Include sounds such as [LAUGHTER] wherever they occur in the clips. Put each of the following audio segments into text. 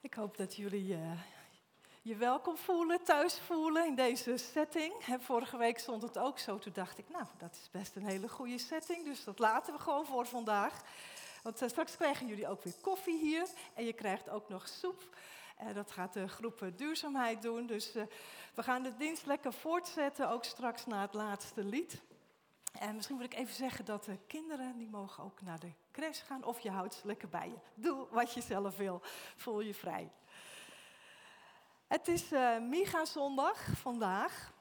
Ik hoop dat jullie uh, je welkom voelen, thuis voelen in deze setting. vorige week stond het ook zo. Toen dacht ik, nou, dat is best een hele goede setting. Dus dat laten we gewoon voor vandaag. Want uh, straks krijgen jullie ook weer koffie hier. En je krijgt ook nog soep. Uh, dat gaat de groep duurzaamheid doen. Dus we gaan de dienst lekker voortzetten. Ook straks na het laatste lied. En misschien moet ik even zeggen dat de kinderen, die mogen ook naar de crash gaan. Of je houdt ze lekker bij je. Doe wat je zelf wil. Voel je vrij. Het is uh, Miga-zondag vandaag.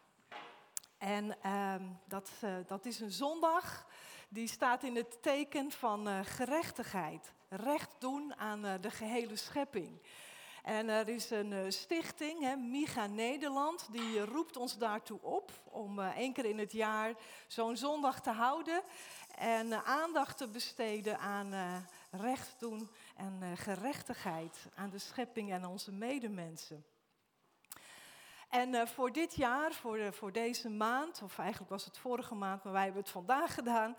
En uh, dat, uh, dat is een zondag die staat in het teken van uh, gerechtigheid. Recht doen aan de gehele schepping. En er is een uh, stichting, hè, Miga Nederland, die roept ons daartoe op om uh, één keer in het jaar zo'n zondag te houden en uh, aandacht te besteden aan recht doen en gerechtigheid aan de schepping en onze medemensen. En voor dit jaar, voor, voor deze maand, of eigenlijk was het vorige maand, maar wij hebben het vandaag gedaan,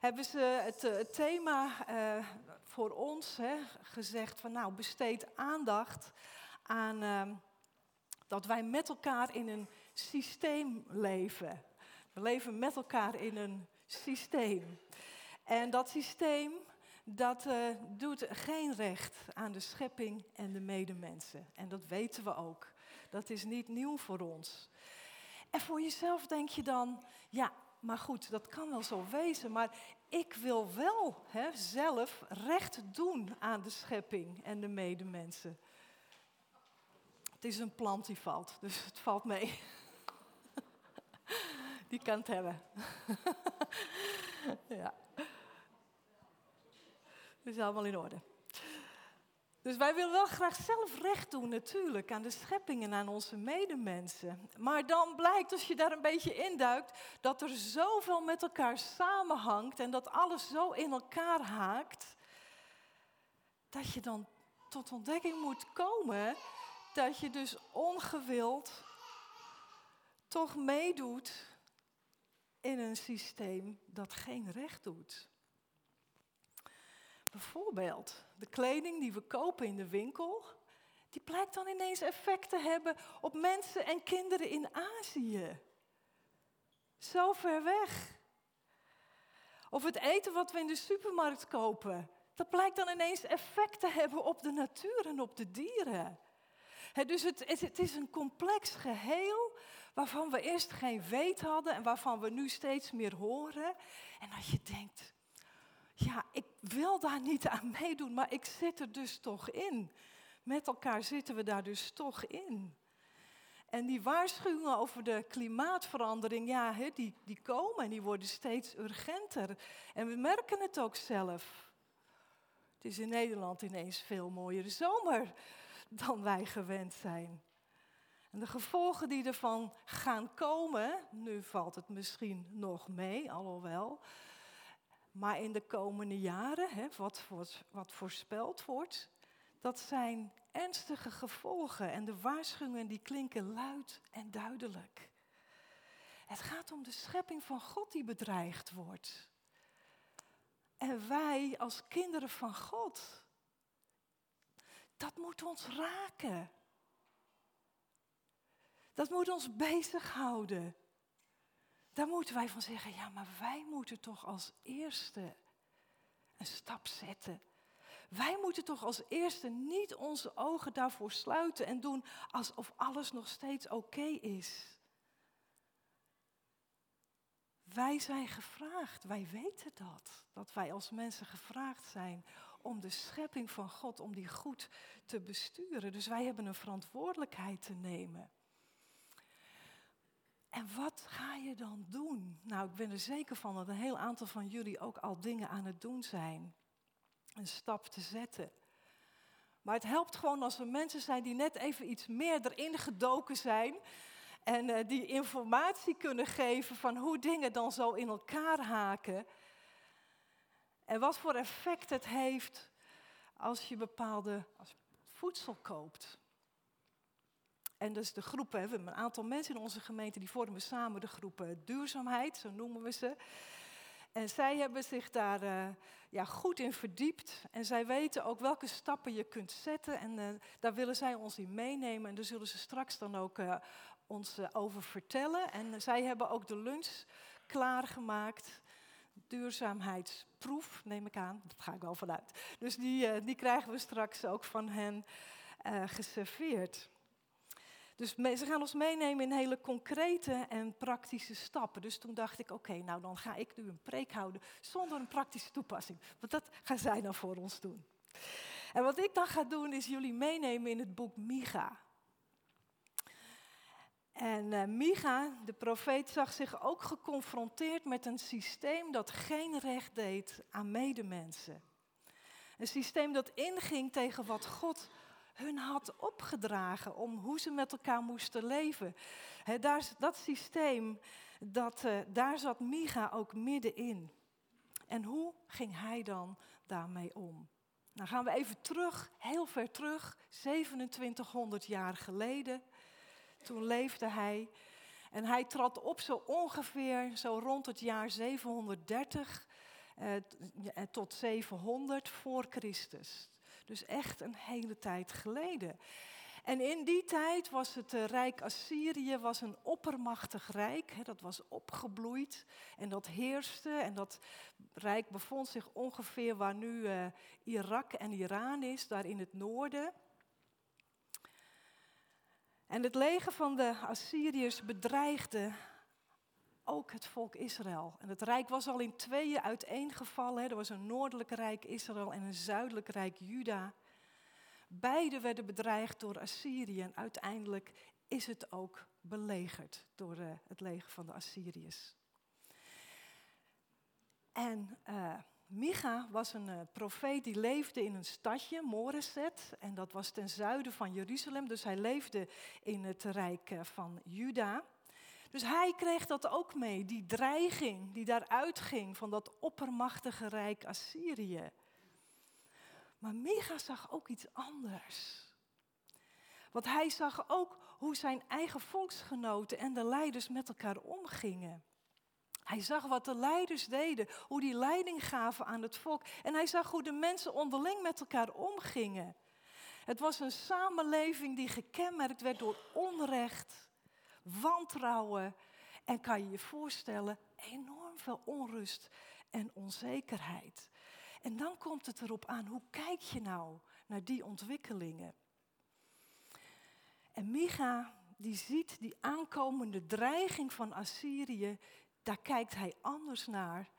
hebben ze het thema voor ons hè, gezegd van nou besteed aandacht aan uh, dat wij met elkaar in een systeem leven. We leven met elkaar in een systeem. En dat systeem dat uh, doet geen recht aan de schepping en de medemensen. En dat weten we ook. Dat is niet nieuw voor ons. En voor jezelf denk je dan, ja, maar goed, dat kan wel zo wezen. Maar ik wil wel hè, zelf recht doen aan de schepping en de medemensen. Het is een plant die valt, dus [LAUGHS] het valt mee. [LAUGHS] Die kan het hebben. [LAUGHS] ja. Het is allemaal in orde. Dus wij willen wel graag zelf recht doen natuurlijk aan de schepping en aan onze medemensen. Maar dan blijkt als je daar een beetje induikt dat er zoveel met elkaar samenhangt en dat alles zo in elkaar haakt, dat je dan tot ontdekking moet komen dat je dus ongewild toch meedoet in een systeem dat geen recht doet. Bijvoorbeeld de kleding die we kopen in de winkel, die blijkt dan ineens effect te hebben op mensen en kinderen in Azië. Zo ver weg. Of het eten wat we in de supermarkt kopen, dat blijkt dan ineens effect te hebben op de natuur en op de dieren. dus het, het, is een complex geheel waarvan we eerst geen weet hadden en waarvan we nu steeds meer horen. En als je denkt, ja, ik wil daar niet aan meedoen, maar ik zit er dus toch in. Met elkaar zitten we daar dus toch in. En die waarschuwingen over de klimaatverandering, ja, die, die komen en die worden steeds urgenter. En we merken het ook zelf. Het is in Nederland ineens veel mooiere zomer dan wij gewend zijn. En de gevolgen die ervan gaan komen, nu valt het misschien nog mee, alhoewel, maar in de komende jaren, hè, wat, wat, wat voorspeld wordt, dat zijn ernstige gevolgen. En de waarschuwingen die klinken luid en duidelijk. Het gaat om de schepping van God die bedreigd wordt. En wij als kinderen van God, dat moet ons raken. Dat moet ons bezighouden. Daar moeten wij van zeggen, ja, maar wij moeten toch als eerste een stap zetten. Wij moeten toch als eerste niet onze ogen daarvoor sluiten en doen alsof alles nog steeds oké is. Wij zijn gevraagd, wij weten dat, dat wij als mensen gevraagd zijn om de schepping van God, om die goed te besturen. Dus wij hebben een verantwoordelijkheid te nemen. En wat ga je dan doen? Nou, ik ben er zeker van dat een heel aantal van jullie ook al dingen aan het doen zijn. Een stap te zetten. Maar het helpt gewoon als er mensen zijn die net even iets meer erin gedoken zijn. En uh, die informatie kunnen geven van hoe dingen dan zo in elkaar haken. En wat voor effect het heeft als je bepaalde voedsel koopt. En dus de groepen, we hebben een aantal mensen in onze gemeente die vormen samen de groepen duurzaamheid, zo noemen we ze. En zij hebben zich daar uh, ja, goed in verdiept. En zij weten ook welke stappen je kunt zetten. En uh, daar willen zij ons in meenemen. En daar zullen ze straks dan ook uh, ons over vertellen. En zij hebben ook de lunch klaargemaakt. Duurzaamheidsproef, neem ik aan. Dat ga ik wel vanuit. Dus die, die krijgen we straks ook van hen geserveerd. Dus ze gaan ons meenemen in hele concrete en praktische stappen. Dus toen dacht ik, oké, nou dan ga ik nu een preek houden zonder een praktische toepassing. Want dat gaan zij dan voor ons doen. En wat ik dan ga doen is jullie meenemen in het boek Micha. En uh, Micha, de profeet, zag zich ook geconfronteerd met een systeem dat geen recht deed aan medemensen. Een systeem dat inging tegen wat God hun had opgedragen om hoe ze met elkaar moesten leven. daar, dat systeem, dat, uh, daar zat Micha ook middenin. En hoe ging hij dan daarmee om? Nou gaan we even terug, heel ver terug, 2700 jaar geleden. Toen leefde hij. En hij trad op zo ongeveer zo rond het jaar 730 eh, tot 700 voor Christus. Dus echt een hele tijd geleden. En in die tijd was het uh, rijk Assyrië was een oppermachtig rijk. Dat was opgebloeid en dat heerste. En dat rijk bevond zich ongeveer waar nu uh, Irak en Iran is, daar in het noorden. En het leger van de Assyriërs bedreigde ook het volk Israël. En het rijk was al in tweeën uiteengevallen. Er was een noordelijk rijk Israël en een zuidelijk rijk Juda. Beide werden bedreigd door Assyrië en uiteindelijk is het ook belegerd door uh, het leger van de Assyriërs. En uh, Micha was een uh, profeet die leefde in een stadje, Moreset, en dat was ten zuiden van Jeruzalem, dus hij leefde in het rijk van Juda. Dus hij kreeg dat ook mee, die dreiging die daaruit ging van dat oppermachtige rijk Assyrië. Maar Micha zag ook iets anders. Want hij zag ook hoe zijn eigen volksgenoten en de leiders met elkaar omgingen. Hij zag wat de leiders deden, hoe die leiding gaven aan het volk. En hij zag hoe de mensen onderling met elkaar omgingen. Het was een samenleving die gekenmerkt werd door onrecht, wantrouwen en kan je je voorstellen, enorm veel onrust en onzekerheid. En dan komt het erop aan, hoe kijk je nou naar die ontwikkelingen? En Micha, die ziet die aankomende dreiging van Assyrië, daar kijkt hij anders naar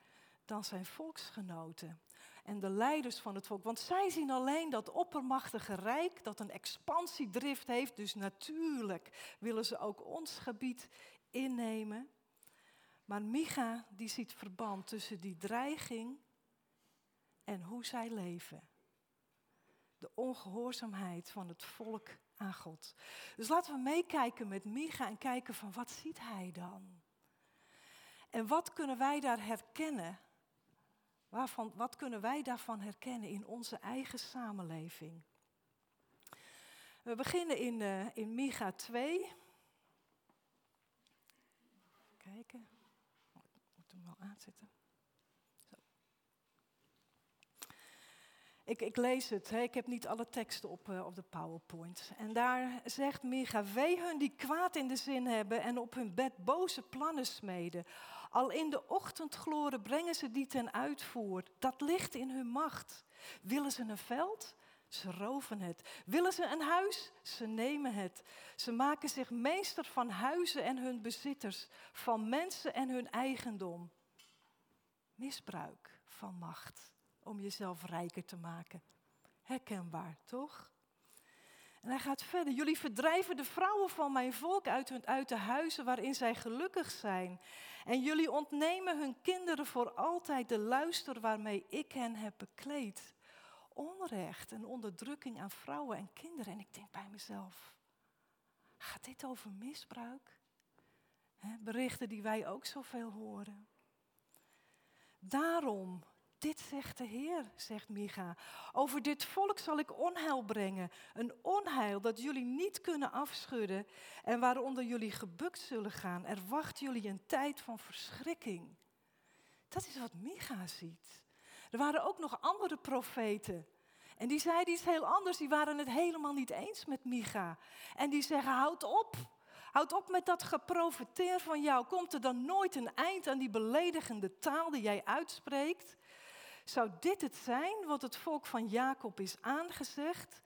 dan zijn volksgenoten en de leiders van het volk. Want zij zien alleen dat oppermachtige rijk dat een expansiedrift heeft. Dus natuurlijk willen ze ook ons gebied innemen. Maar Micha die ziet verband tussen die dreiging en hoe zij leven. De ongehoorzaamheid van het volk aan God. Dus laten we meekijken met Micha en kijken van wat ziet hij dan? En wat kunnen wij daar herkennen Wat kunnen wij daarvan herkennen in onze eigen samenleving? We beginnen in, uh, in Micha 2. Kijken. Oh, ik moet hem wel aanzetten. Zo. Ik, ik, lees het, ik heb niet alle teksten op, uh, op de PowerPoint. En daar zegt Micha, wee hun die kwaad in de zin hebben en op hun bed boze plannen smeden. Al in de ochtendgloren brengen ze die ten uitvoer. Dat ligt in hun macht. Willen ze een veld? Ze roven het. Willen ze een huis? Ze nemen het. Ze maken zich meester van huizen en hun bezitters, van mensen en hun eigendom. Misbruik van macht om jezelf rijker te maken. Herkenbaar, toch? En hij gaat verder. Jullie verdrijven de vrouwen van mijn volk uit, hun, uit de huizen waarin zij gelukkig zijn. En jullie ontnemen hun kinderen voor altijd de luister waarmee ik hen heb bekleed. Onrecht en onderdrukking aan vrouwen en kinderen. En ik denk bij mezelf, gaat dit over misbruik? berichten die wij ook zoveel horen. Daarom dit zegt de Heer, zegt Micha. Over dit volk zal ik onheil brengen. Een onheil dat jullie niet kunnen afschudden en waaronder jullie gebukt zullen gaan. Er wacht jullie een tijd van verschrikking. Dat is wat Micha ziet. Er waren ook nog andere profeten. En die zeiden iets heel anders. Die waren het helemaal niet eens met Micha. En die zeggen: houd op. Houd op met dat geprofiteer van jou. Komt er dan nooit een eind aan die beledigende taal die jij uitspreekt? Zou dit het zijn wat het volk van Jacob is aangezegd?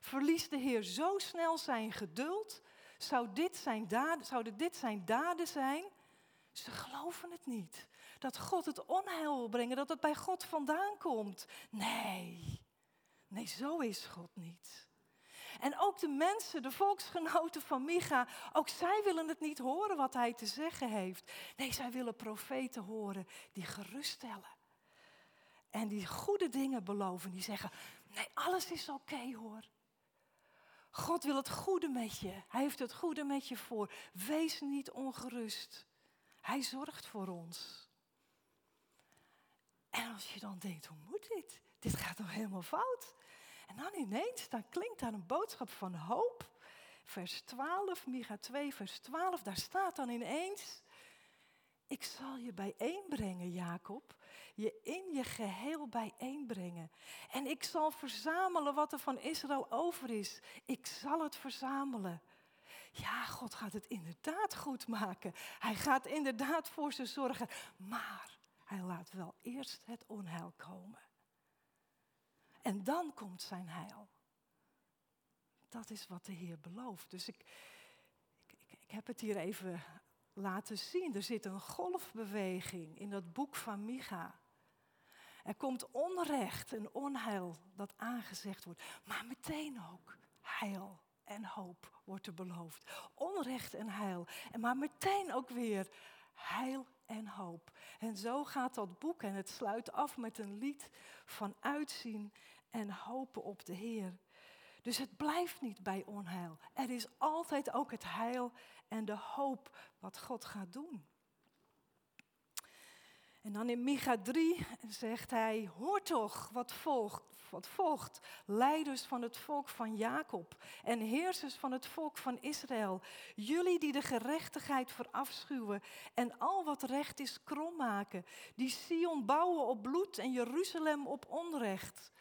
Verliest de Heer zo snel zijn geduld? Zou dit zijn daden, zouden dit zijn daden zijn? Ze geloven het niet. Dat God het onheil wil brengen, dat het bij God vandaan komt. Nee, nee, zo is God niet. En ook de mensen, de volksgenoten van Micha, ook zij willen het niet horen wat hij te zeggen heeft. Nee, zij willen profeten horen die geruststellen. En die goede dingen beloven, die zeggen, nee, alles is oké hoor. God wil het goede met je. Hij heeft het goede met je voor. Wees niet ongerust. Hij zorgt voor ons. En als je dan denkt, hoe moet dit? Dit gaat toch helemaal fout? En dan ineens, dan klinkt daar een boodschap van hoop. Vers 12, Micha 2, vers 12, daar staat dan ineens... Ik zal je bijeenbrengen, Jacob, je in je geheel bijeenbrengen. En ik zal verzamelen wat er van Israël over is. Ik zal het verzamelen. Ja, God gaat het inderdaad goed maken. Hij gaat inderdaad voor ze zorgen. Maar hij laat wel eerst het onheil komen. En dan komt zijn heil. Dat is wat de Heer belooft. Dus ik, ik, ik, heb het hier even laten zien. Er zit een golfbeweging in dat boek van Micha. Er komt onrecht en onheil dat aangezegd wordt, maar meteen ook heil en hoop wordt er beloofd. Onrecht en heil, maar meteen ook weer heil en hoop. En zo gaat dat boek en het sluit af met een lied van uitzien en hopen op de Heer. Dus het blijft niet bij onheil. Er is altijd ook het heil en de hoop wat God gaat doen. En dan in Micha 3 zegt hij, hoor toch wat volgt, wat volgt, leiders van het volk van Jacob en heersers van het volk van Israël. Jullie die de gerechtigheid verafschuwen en al wat recht is krom maken, die Sion bouwen op bloed en Jeruzalem op onrecht.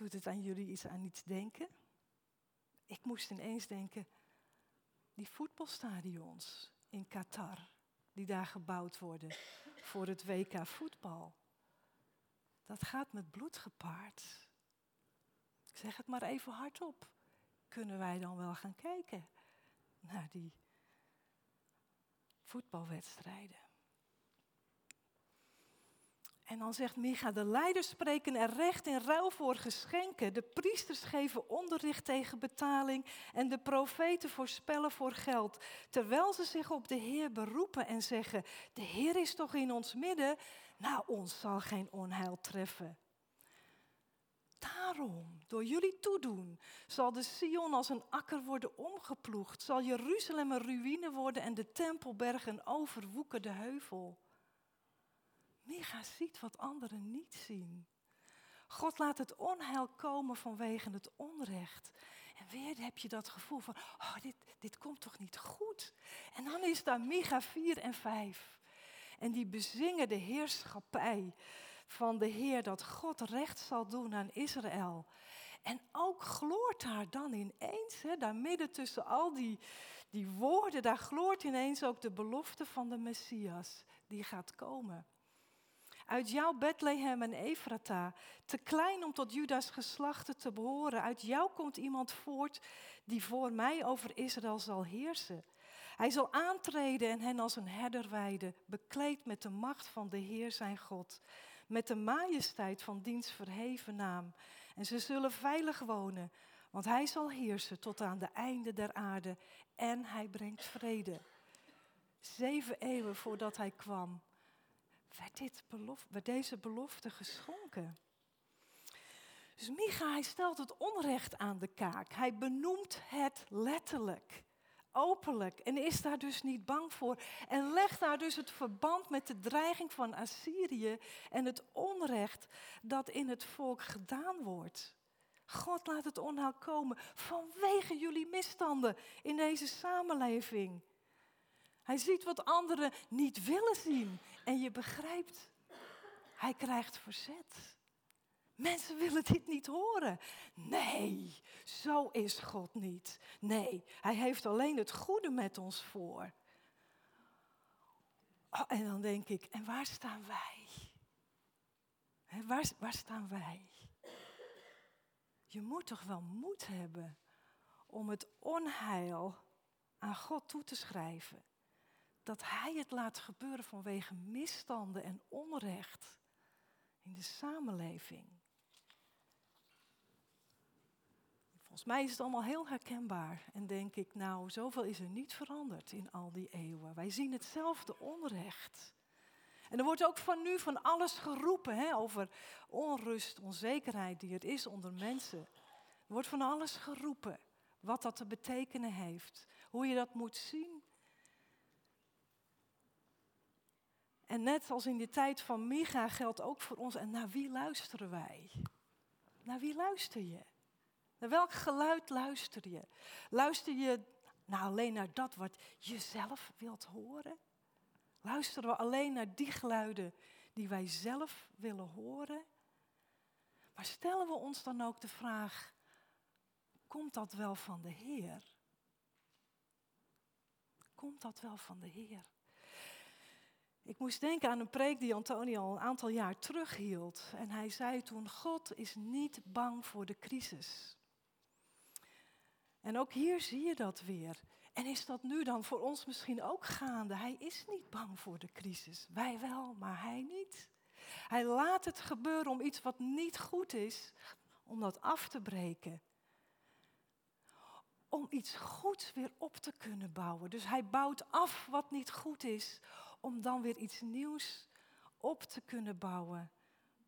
Doet het aan jullie iets aan iets denken? Ik moest ineens denken, die voetbalstadions in Qatar die daar gebouwd worden voor het WK voetbal. Dat gaat met bloed gepaard. Ik zeg het maar even hardop. Kunnen wij dan wel gaan kijken naar die voetbalwedstrijden? En dan zegt Micha, de leiders spreken er recht in ruil voor geschenken. De priesters geven onderricht tegen betaling en de profeten voorspellen voor geld. Terwijl ze zich op de Heer beroepen en zeggen, de Heer is toch in ons midden? Nou, ons zal geen onheil treffen. Daarom, door jullie toedoen, zal de Sion als een akker worden omgeploegd. Zal Jeruzalem een ruïne worden en de tempelberg een overwoekerde heuvel. Micha ziet wat anderen niet zien. God laat het onheil komen vanwege het onrecht. En weer heb je dat gevoel van, oh, dit, dit komt toch niet goed. En dan is daar Micha 4 en 5. En die bezingen de heerschappij van de Heer, dat God recht zal doen aan Israël. En ook gloort daar dan ineens, hè, daar midden tussen al die, die woorden, daar gloort ineens ook de belofte van de Messias die gaat komen. Uit jouw Bethlehem en Efrata, te klein om tot Judas geslachten te behoren. Uit jou komt iemand voort die voor mij over Israël zal heersen. Hij zal aantreden en hen als een herder weiden, bekleed met de macht van de Heer zijn God, met de majesteit van diens verheven naam. En ze zullen veilig wonen, want hij zal heersen tot aan de einde der aarde en hij brengt vrede. Zeven eeuwen voordat hij kwam, werd, dit werd deze belofte geschonken. Dus Micha, hij stelt het onrecht aan de kaak. Hij benoemt het letterlijk, openlijk en is daar dus niet bang voor. En legt daar dus het verband met de dreiging van Assyrië en het onrecht dat in het volk gedaan wordt. God laat het onheil komen vanwege jullie misstanden in deze samenleving. Hij ziet wat anderen niet willen zien En je begrijpt, hij krijgt verzet. Mensen willen dit niet horen. Nee, zo is God niet. Nee, Hij heeft alleen het goede met ons voor. Oh, en dan denk ik, en waar staan wij? waar, waar staan wij? Je moet toch wel moed hebben om het onheil aan God toe te schrijven. Dat Hij het laat gebeuren vanwege misstanden en onrecht in de samenleving. Volgens mij is het allemaal heel herkenbaar. En denk ik, nou, zoveel is er niet veranderd in al die eeuwen. Wij zien hetzelfde onrecht. En er wordt ook van nu van alles geroepen hè, over onrust, onzekerheid die het is onder mensen. Er wordt van alles geroepen, wat dat te betekenen heeft, hoe je dat moet zien. En net als in de tijd van Micha geldt ook voor ons, en naar wie luisteren wij? Naar wie luister je? Naar welk geluid luister je? Luister je nou alleen naar dat wat je zelf wilt horen? Luisteren we alleen naar die geluiden die wij zelf willen horen? Maar stellen we ons dan ook de vraag, komt dat wel van de Heer? Komt dat wel van de Heer? Ik moest denken aan een preek die Antonio al een aantal jaar terughield. En hij zei toen, God is niet bang voor de crisis. En ook hier zie je dat weer. En is dat nu dan voor ons misschien ook gaande? Hij is niet bang voor de crisis. Wij wel, maar hij niet. Hij laat het gebeuren om iets wat niet goed is, om dat af te breken. Om iets goeds weer op te kunnen bouwen. Dus hij bouwt af wat niet goed is, om dan weer iets nieuws op te kunnen bouwen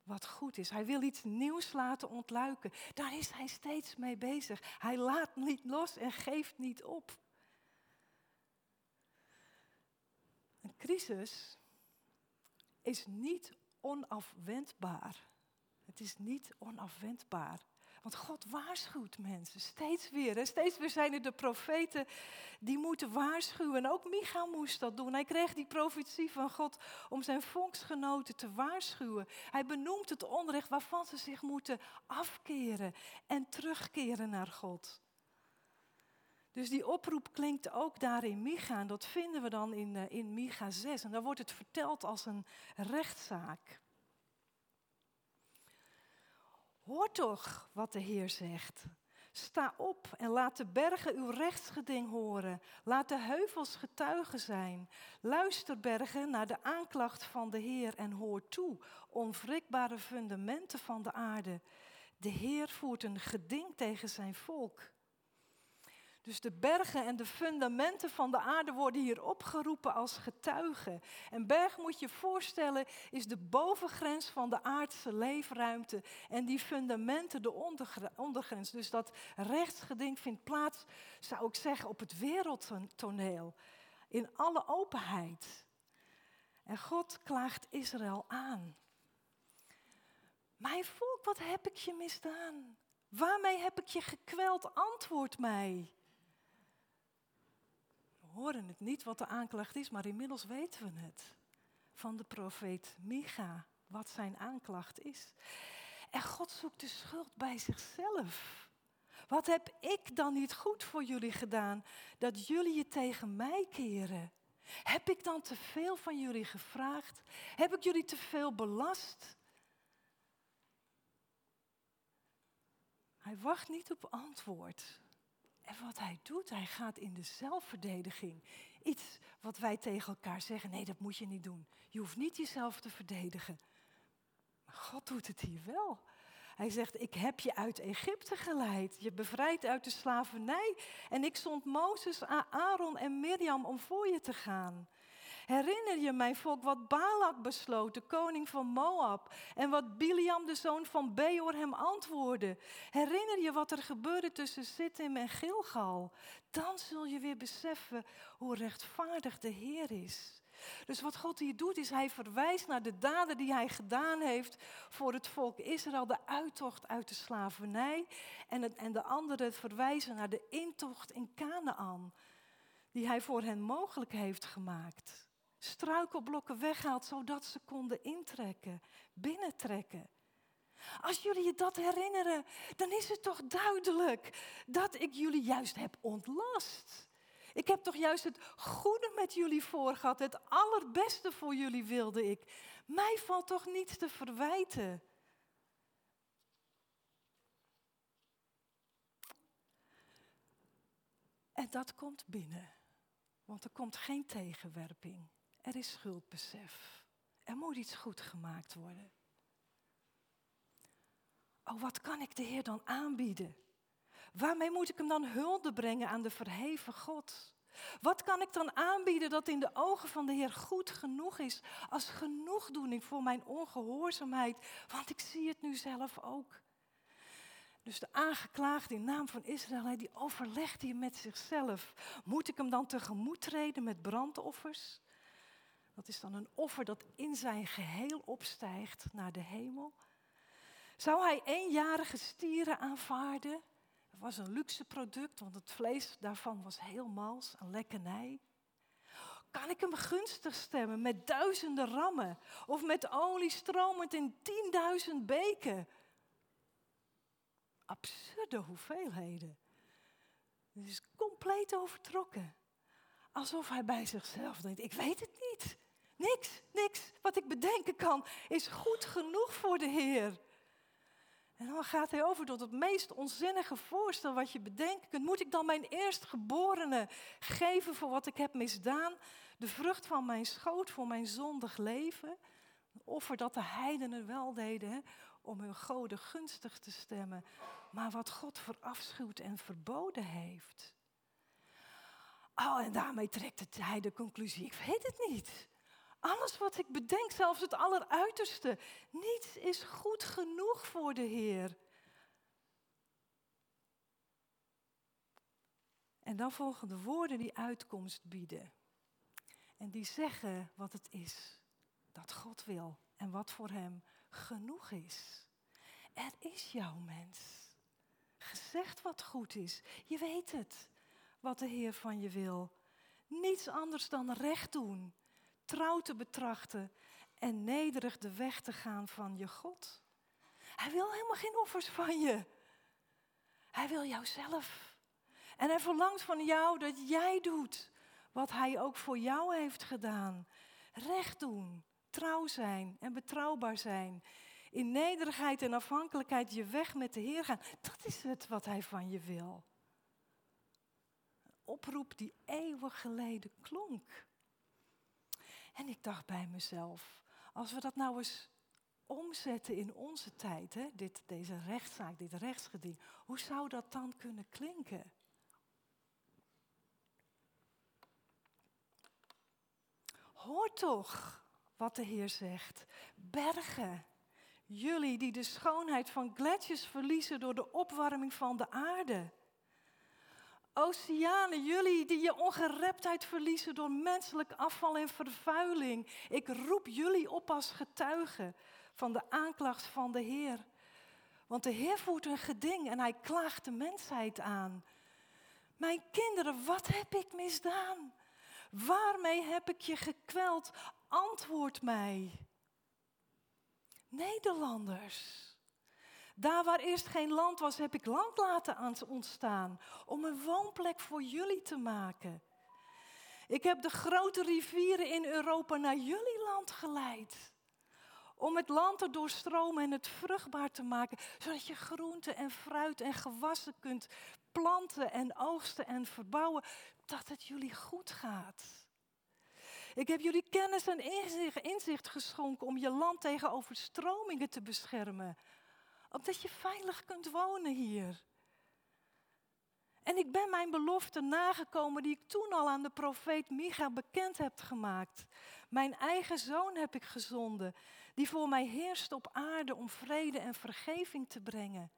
wat goed is. Hij wil iets nieuws laten ontluiken. Daar is hij steeds mee bezig. Hij laat niet los en geeft niet op. Een crisis is niet onafwendbaar. Het is niet onafwendbaar. Want God waarschuwt mensen steeds weer. En steeds weer zijn er de profeten die moeten waarschuwen. En ook Micha moest dat doen. Hij kreeg die profetie van God om zijn volksgenoten te waarschuwen. Hij benoemt het onrecht waarvan ze zich moeten afkeren en terugkeren naar God. Dus die oproep klinkt ook daar in Micha. En dat vinden we dan in, uh, in Micha 6. En daar wordt het verteld als een rechtszaak. Hoor toch wat de Heer zegt. Sta op en laat de bergen uw rechtsgeding horen. Laat de heuvels getuigen zijn. Luister bergen naar de aanklacht van de Heer en hoor toe, onwrikbare fundamenten van de aarde. De Heer voert een geding tegen zijn volk. Dus de bergen en de fundamenten van de aarde worden hier opgeroepen als getuigen. En berg moet je voorstellen is de bovengrens van de aardse leefruimte en die fundamenten de ondergrens. Dus dat rechtsgeding vindt plaats, zou ik zeggen, op het wereldtoneel. In alle openheid. En God klaagt Israël aan. Mijn volk, wat heb ik je misdaan? Waarmee heb ik je gekweld? Antwoord mij horen het niet wat de aanklacht is, maar inmiddels weten we het. Van de profeet Micha, wat zijn aanklacht is. En God zoekt de schuld bij zichzelf. Wat heb ik dan niet goed voor jullie gedaan dat jullie je tegen mij keren? Heb ik dan te veel van jullie gevraagd? Heb ik jullie te veel belast? Hij wacht niet op antwoord. En wat hij doet, hij gaat in de zelfverdediging. Iets wat wij tegen elkaar zeggen, nee, dat moet je niet doen. Je hoeft niet jezelf te verdedigen. Maar God doet het hier wel. Hij zegt, ik heb je uit Egypte geleid, je bevrijd uit de slavernij. En ik zond Mozes, Aaron en Mirjam om voor je te gaan. Herinner je mijn volk wat Balak besloot, de koning van Moab, en wat Biliam, de zoon van Beor, hem antwoordde? Herinner je wat er gebeurde tussen Sittim en Gilgal? Dan zul je weer beseffen hoe rechtvaardig de Heer is. Dus wat God hier doet, is hij verwijst naar de daden die hij gedaan heeft voor het volk Israël, de uittocht uit de slavernij. En, en de andere verwijzen naar de intocht in Canaan, die hij voor hen mogelijk heeft gemaakt. Struikelblokken weghaalt, zodat ze konden intrekken, binnentrekken. Als jullie je dat herinneren, dan is het toch duidelijk dat ik jullie juist heb ontlast. Ik heb toch juist het goede met jullie voor gehad. Het allerbeste voor jullie wilde ik. Mij valt toch niets te verwijten. En dat komt binnen. Want er komt geen tegenwerping. Er is schuldbesef. Er moet iets goed gemaakt worden. Oh, wat kan ik de Heer dan aanbieden? Waarmee moet ik hem dan hulde brengen aan de verheven God? Wat kan ik dan aanbieden dat in de ogen van de Heer goed genoeg is als genoegdoening voor mijn ongehoorzaamheid? Want ik zie het nu zelf ook. Dus de aangeklaagde in naam van Israël, die overlegt hier met zichzelf. Moet ik hem dan tegemoet treden met brandoffers? Dat is dan een offer dat in zijn geheel opstijgt naar de hemel. Zou hij eenjarige stieren aanvaarden? Dat was een luxe product, want het vlees daarvan was heel mals, een lekkernij. Kan ik hem gunstig stemmen met duizenden rammen of met olie stromend in tienduizend beken? Absurde hoeveelheden. Het is compleet overtrokken. Alsof hij bij zichzelf denkt, ik weet het niet. Niks, niks wat ik bedenken kan is goed genoeg voor de Heer. En dan gaat hij over tot het meest onzinnige voorstel wat je bedenken kunt. Moet ik dan mijn eerstgeborene geven voor wat ik heb misdaan? De vrucht van mijn schoot voor mijn zondig leven? Een offer dat de heidenen wel deden om hun goden gunstig te stemmen. Maar wat God verafschuwt en verboden heeft. Oh, en daarmee trekt hij de conclusie, ik weet het niet. Alles wat ik bedenk, zelfs het alleruiterste, niets is goed genoeg voor de Heer. En dan volgen de woorden die uitkomst bieden. En die zeggen wat het is dat God wil en wat voor Hem genoeg is. Er is jouw mens. Gezegd wat goed is. Je weet het, wat de Heer van je wil. Niets anders dan recht doen trouw te betrachten en nederig de weg te gaan van je God. Hij wil helemaal geen offers van je. Hij wil jouzelf. En hij verlangt van jou dat jij doet wat hij ook voor jou heeft gedaan. Recht doen, trouw zijn en betrouwbaar zijn. In nederigheid en afhankelijkheid je weg met de Heer gaan. Dat is het wat hij van je wil. Een oproep die eeuwig geleden klonk. En ik dacht bij mezelf, als we dat nou eens omzetten in onze tijd, hè, dit, deze rechtszaak, dit rechtsgeding, hoe zou dat dan kunnen klinken? Hoor toch wat de Heer zegt. Bergen, jullie die de schoonheid van gletsjers verliezen door de opwarming van de aarde. Oceanen, jullie die je ongereptheid verliezen door menselijk afval en vervuiling. Ik roep jullie op als getuigen van de aanklacht van de Heer. Want de Heer voert een geding en hij klaagt de mensheid aan. Mijn kinderen, wat heb ik misdaan? Waarmee heb ik je gekweld? Antwoord mij. Nederlanders. Daar waar eerst geen land was, heb ik land laten ontstaan om een woonplek voor jullie te maken. Ik heb de grote rivieren in Europa naar jullie land geleid. Om het land te doorstromen en het vruchtbaar te maken, zodat je groente en fruit en gewassen kunt planten en oogsten en verbouwen, dat het jullie goed gaat. Ik heb jullie kennis en inzicht geschonken om je land tegen overstromingen te beschermen opdat je veilig kunt wonen hier. En ik ben mijn belofte nagekomen die ik toen al aan de profeet Micha bekend heb gemaakt. Mijn eigen zoon heb ik gezonden, die voor mij heerst op aarde om vrede en vergeving te brengen.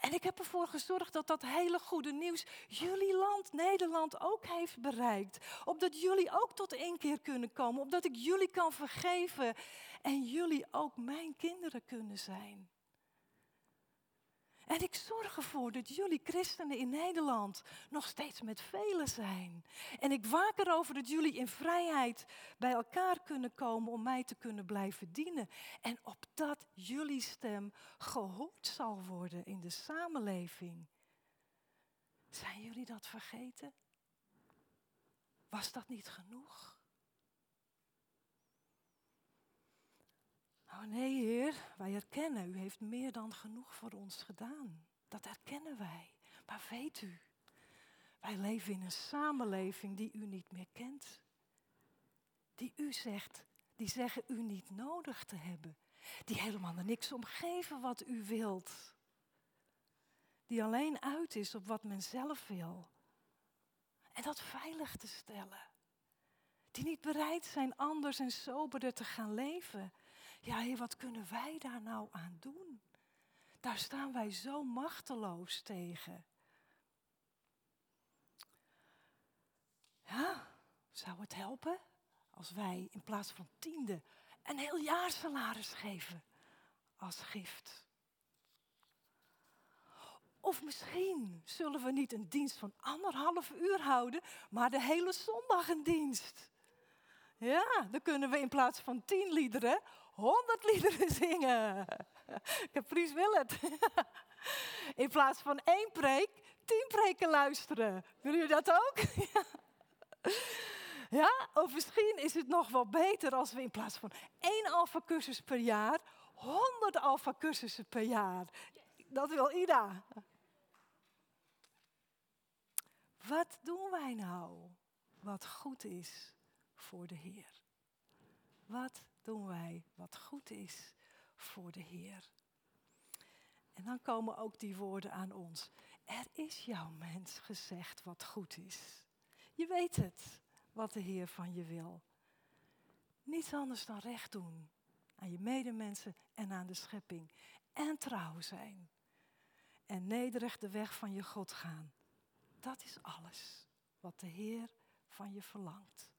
En ik heb ervoor gezorgd dat dat hele goede nieuws jullie land, Nederland, ook heeft bereikt. Opdat jullie ook tot inkeer kunnen komen, opdat ik jullie kan vergeven en jullie ook mijn kinderen kunnen zijn. En ik zorg ervoor dat jullie christenen in Nederland nog steeds met velen zijn. En ik waak erover dat jullie in vrijheid bij elkaar kunnen komen om mij te kunnen blijven dienen. En opdat jullie stem gehoord zal worden in de samenleving. Zijn jullie dat vergeten? Was dat niet genoeg? Oh nee, Heer, wij erkennen, u heeft meer dan genoeg voor ons gedaan. Dat erkennen wij. Maar weet u, wij leven in een samenleving die u niet meer kent. Die u zegt, die zeggen u niet nodig te hebben. Die helemaal er niks om geven wat u wilt. Die alleen uit is op wat men zelf wil. En dat veilig te stellen. Die niet bereid zijn anders en soberder te gaan leven. Ja, wat kunnen wij daar nou aan doen? Daar staan wij zo machteloos tegen. Ja, zou het helpen als wij in plaats van tiende een heel jaar salaris geven als gift? Of misschien zullen we niet een dienst van anderhalf uur houden, maar de hele zondag een dienst. Ja, dan kunnen we in plaats van tien liederen honderd liederen zingen. Caprice wil het. In plaats van één preek, tien preken luisteren. Willen jullie dat ook? [LAUGHS] Ja, of misschien is het nog wel beter als we in plaats van één alfa-cursus per jaar, honderd alfa-cursussen per jaar. Dat wil Ida. Wat doen wij nou wat goed is voor de Heer? Wat doen wij wat goed is voor de Heer. En dan komen ook die woorden aan ons. Er is jouw mens gezegd wat goed is. Je weet het, wat de Heer van je wil. Niets anders dan recht doen aan je medemensen en aan de schepping. En trouw zijn. En nederig de weg van je God gaan. Dat is alles wat de Heer van je verlangt.